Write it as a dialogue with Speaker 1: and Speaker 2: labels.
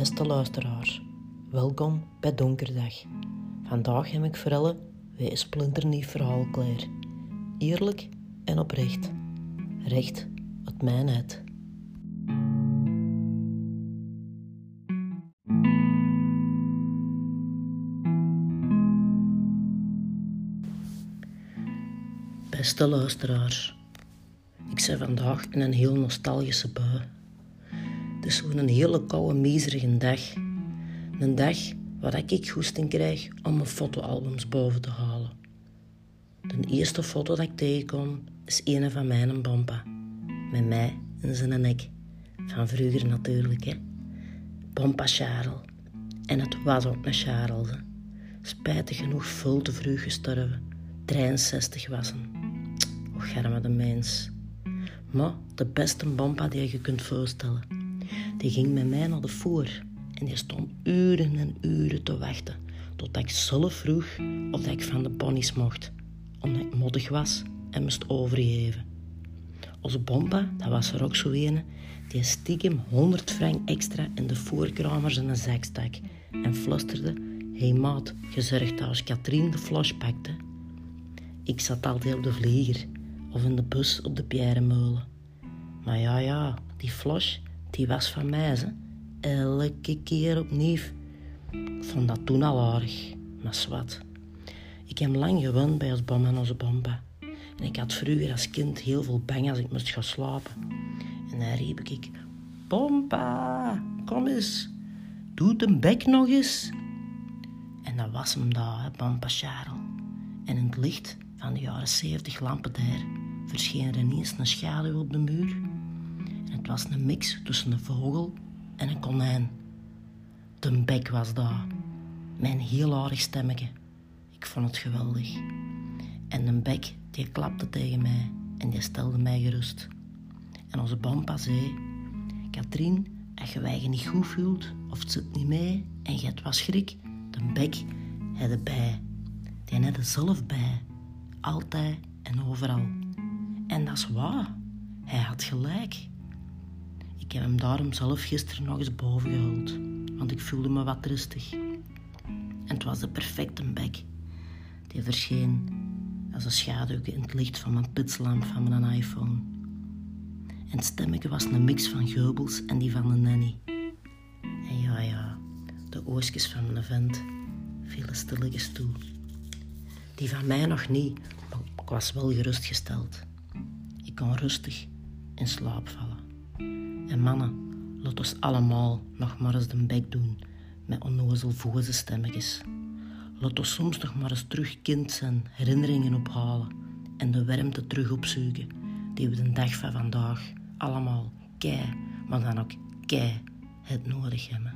Speaker 1: Beste luisteraars, welkom bij Donkerdag. Vandaag heb ik voor weer een splinternieuw verhaal klaar. Eerlijk en oprecht. Recht uit mijn uit. Beste luisteraars, ik ben vandaag in een heel nostalgische bui. Het is zo'n hele koude, miserige dag. Een dag waar ik goesting krijg om mijn fotoalbums boven te halen. De eerste foto dat ik tegenkom is een van mijn bompa. Met mij en zijn nek. Van vroeger natuurlijk, hè. Bompa Charles. En het was ook een Charles. Spijtig genoeg veel te vroeg gestorven. 63 was hem. Och, garme de mens. Maar de beste bompa die je kunt voorstellen. Die ging met mij naar de voer. En die stond uren en uren te wachten. Totdat ik zelf vroeg of ik van de ponies mocht. Omdat ik moddig was en moest overgeven. Onze bompa, dat was er ook zo een, die stiekem 100 frank extra in de voorkramers in een stak. En flusterde, hey maat, gezorgd als Katrien de flash pakte. Ik zat altijd op de vlieger of in de bus op de Pierremolen. Maar ja, ja, die flash, die was van mij, ze. Elke keer opnieuw. Ik vond dat toen al aardig, maar zwart. Ik heb lang gewend bij ons bom en onze bomba. En ik had vroeger als kind heel veel bang als ik moest gaan slapen. En dan riep ik, Bomba, kom eens, doe de bek nog eens. En dat was hem daar, hè, Bomba. En in het licht van de jaren zeventig lampen daar verscheen er ineens een schaduw op de muur. Het was een mix tussen een vogel en een konijn. De bek was daar, mijn heel aardig stemmetje. Ik vond het geweldig. En de bek die klapte tegen mij en die stelde mij gerust. En onze bompa zei, Katrien, als je je niet goed voelt of het zit niet mee en je hebt wat schrik, de bek heb erbij. Die heb er zelf bij. Altijd en overal. En dat is waar. Hij had gelijk. Ik heb hem daarom zelf gisteren nog eens boven gehaald, want ik voelde me wat rustig. En het was de perfecte bek. Die verscheen als een schaduw in het licht van mijn pitslamp van mijn iPhone. En het stemmetje was een mix van Geubels en die van de nanny. En ja, ja, de oortjes van mijn vent vielen stilletjes toe. Die van mij nog niet, maar ik was wel gerustgesteld. Ik kon rustig in slaap vallen. En mannen, laat ons allemaal nog maar eens de bek doen met onnozel voze stemmetjes. Laat ons soms nog maar eens terug kind zijn, herinneringen ophalen en de warmte terug opzoeken die we de dag van vandaag allemaal kei, maar dan ook kei het nodig hebben.